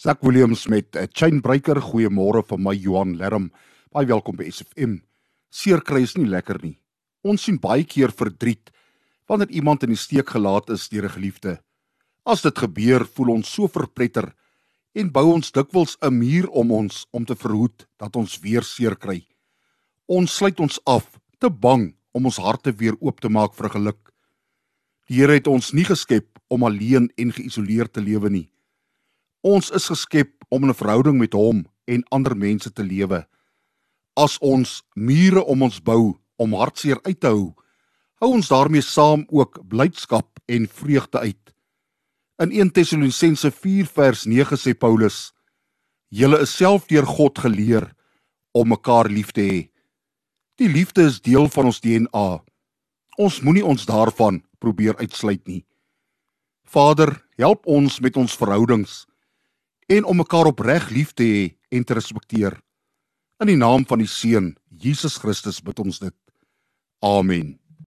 Zak Williams met 'n chainbreaker. Goeiemôre van my Johan Lerm. Baie welkom by SFM. Seer kry is nie lekker nie. Ons sien baie keer verdriet wanneer iemand in die steek gelaat is deur 'n geliefde. As dit gebeur, voel ons so verpletter en bou ons dikwels 'n muur om ons om te verhoed dat ons weer seer kry. Ons sluit ons af, te bang om ons harte weer oop te maak vir geluk. Die Here het ons nie geskep om alleen en geïsoleerd te lewe nie. Ons is geskep om 'n verhouding met hom en ander mense te lewe. As ons mure om ons bou om hartseer uit te hou, hou ons daarmee saam ook blydskap en vreugde uit. In 1 Tessalonisense 4 vers 9 sê Paulus: "Julle is self deur God geleer om mekaar lief te hê." Die liefde is deel van ons DNA. Ons moenie ons daarvan probeer uitsluit nie. Vader, help ons met ons verhoudings en om mekaar opreg lief te hê en te respekteer. In die naam van die Seun, Jesus Christus, bid ons dit. Amen.